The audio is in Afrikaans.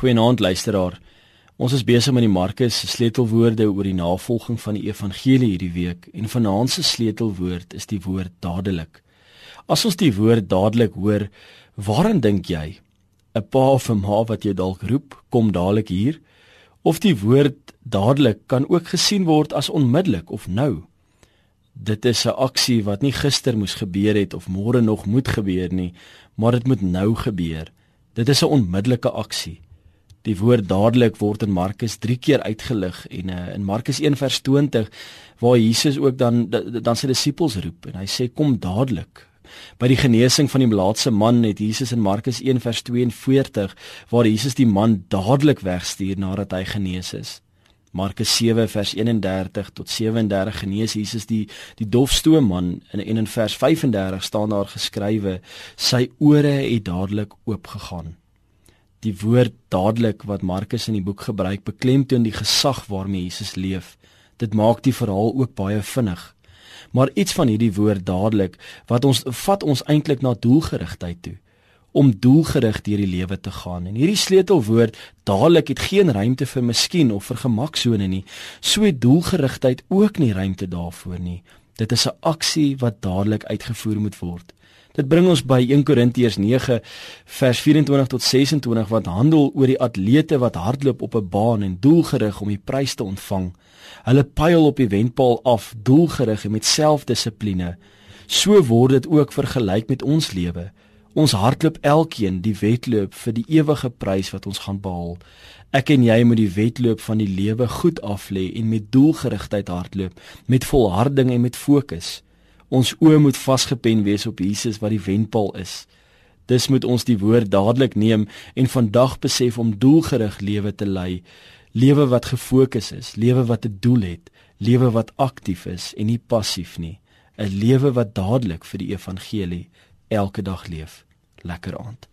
Goeienaand luisteraar. Ons is besig met die Markus se sleutelwoorde oor die navolging van die evangelie hierdie week en vanaand se sleutelwoord is die woord dadelik. As ons die woord dadelik hoor, waaraan dink jy? 'n Pa of 'n ma wat jou dalk roep, kom dadelik hier? Of die woord dadelik kan ook gesien word as onmiddellik of nou? Dit is 'n aksie wat nie gister moes gebeur het of môre nog moet gebeur nie, maar dit moet nou gebeur. Dit is 'n onmiddellike aksie. Die woord dadelik word in Markus 3 keer uitgelig en uh, in Markus 1 vers 20 waar Jesus ook dan dan sy disippels roep en hy sê kom dadelik. By die genesing van die melaatse man het Jesus in Markus 1 vers 42 waar Jesus die man dadelik wegstuur nadat hy genees is. Markus 7 vers 31 tot 37 genees Jesus die die dofstoom man en in vers 35 staan daar geskrywe sy ore het dadelik oopgegaan. Die woord dadelik wat Markus in die boek gebruik beklemtoon die gesag waarmee Jesus leef. Dit maak die verhaal ook baie vinnig. Maar iets van hierdie woord dadelik wat ons vat ons eintlik na doelgerigtheid toe om doelgerig deur die lewe te gaan. En hierdie sleutelwoord dadelik het geen ruimte vir miskien of vir gemaksone nie. So doelgerigtheid ook nie ruimte daarvoor nie. Dit is 'n aksie wat dadelik uitgevoer moet word. Dit bring ons by 1 Korintiërs 9 vers 24 tot 26 wat handel oor die atlete wat hardloop op 'n baan en doelgerig om die prys te ontvang. Hulle pyl op die wenpaal af doelgerig en met selfdissipline. So word dit ook vergelyk met ons lewe. Ons hardloop elkeen die wedloop vir die ewige prys wat ons gaan behaal. Ek en jy moet die wedloop van die lewe goed aflê en met doelgerigtheid hardloop, met volharding en met fokus. Ons oë moet vasgepen wees op Jesus wat die wenpaal is. Dis moet ons die woord dadelik neem en vandag besef om doelgerig lewe te lei, lewe wat gefokus is, lewe wat 'n doel het, lewe wat aktief is en nie passief nie, 'n lewe wat dadelik vir die evangelie elke dag leef. Lekker aand.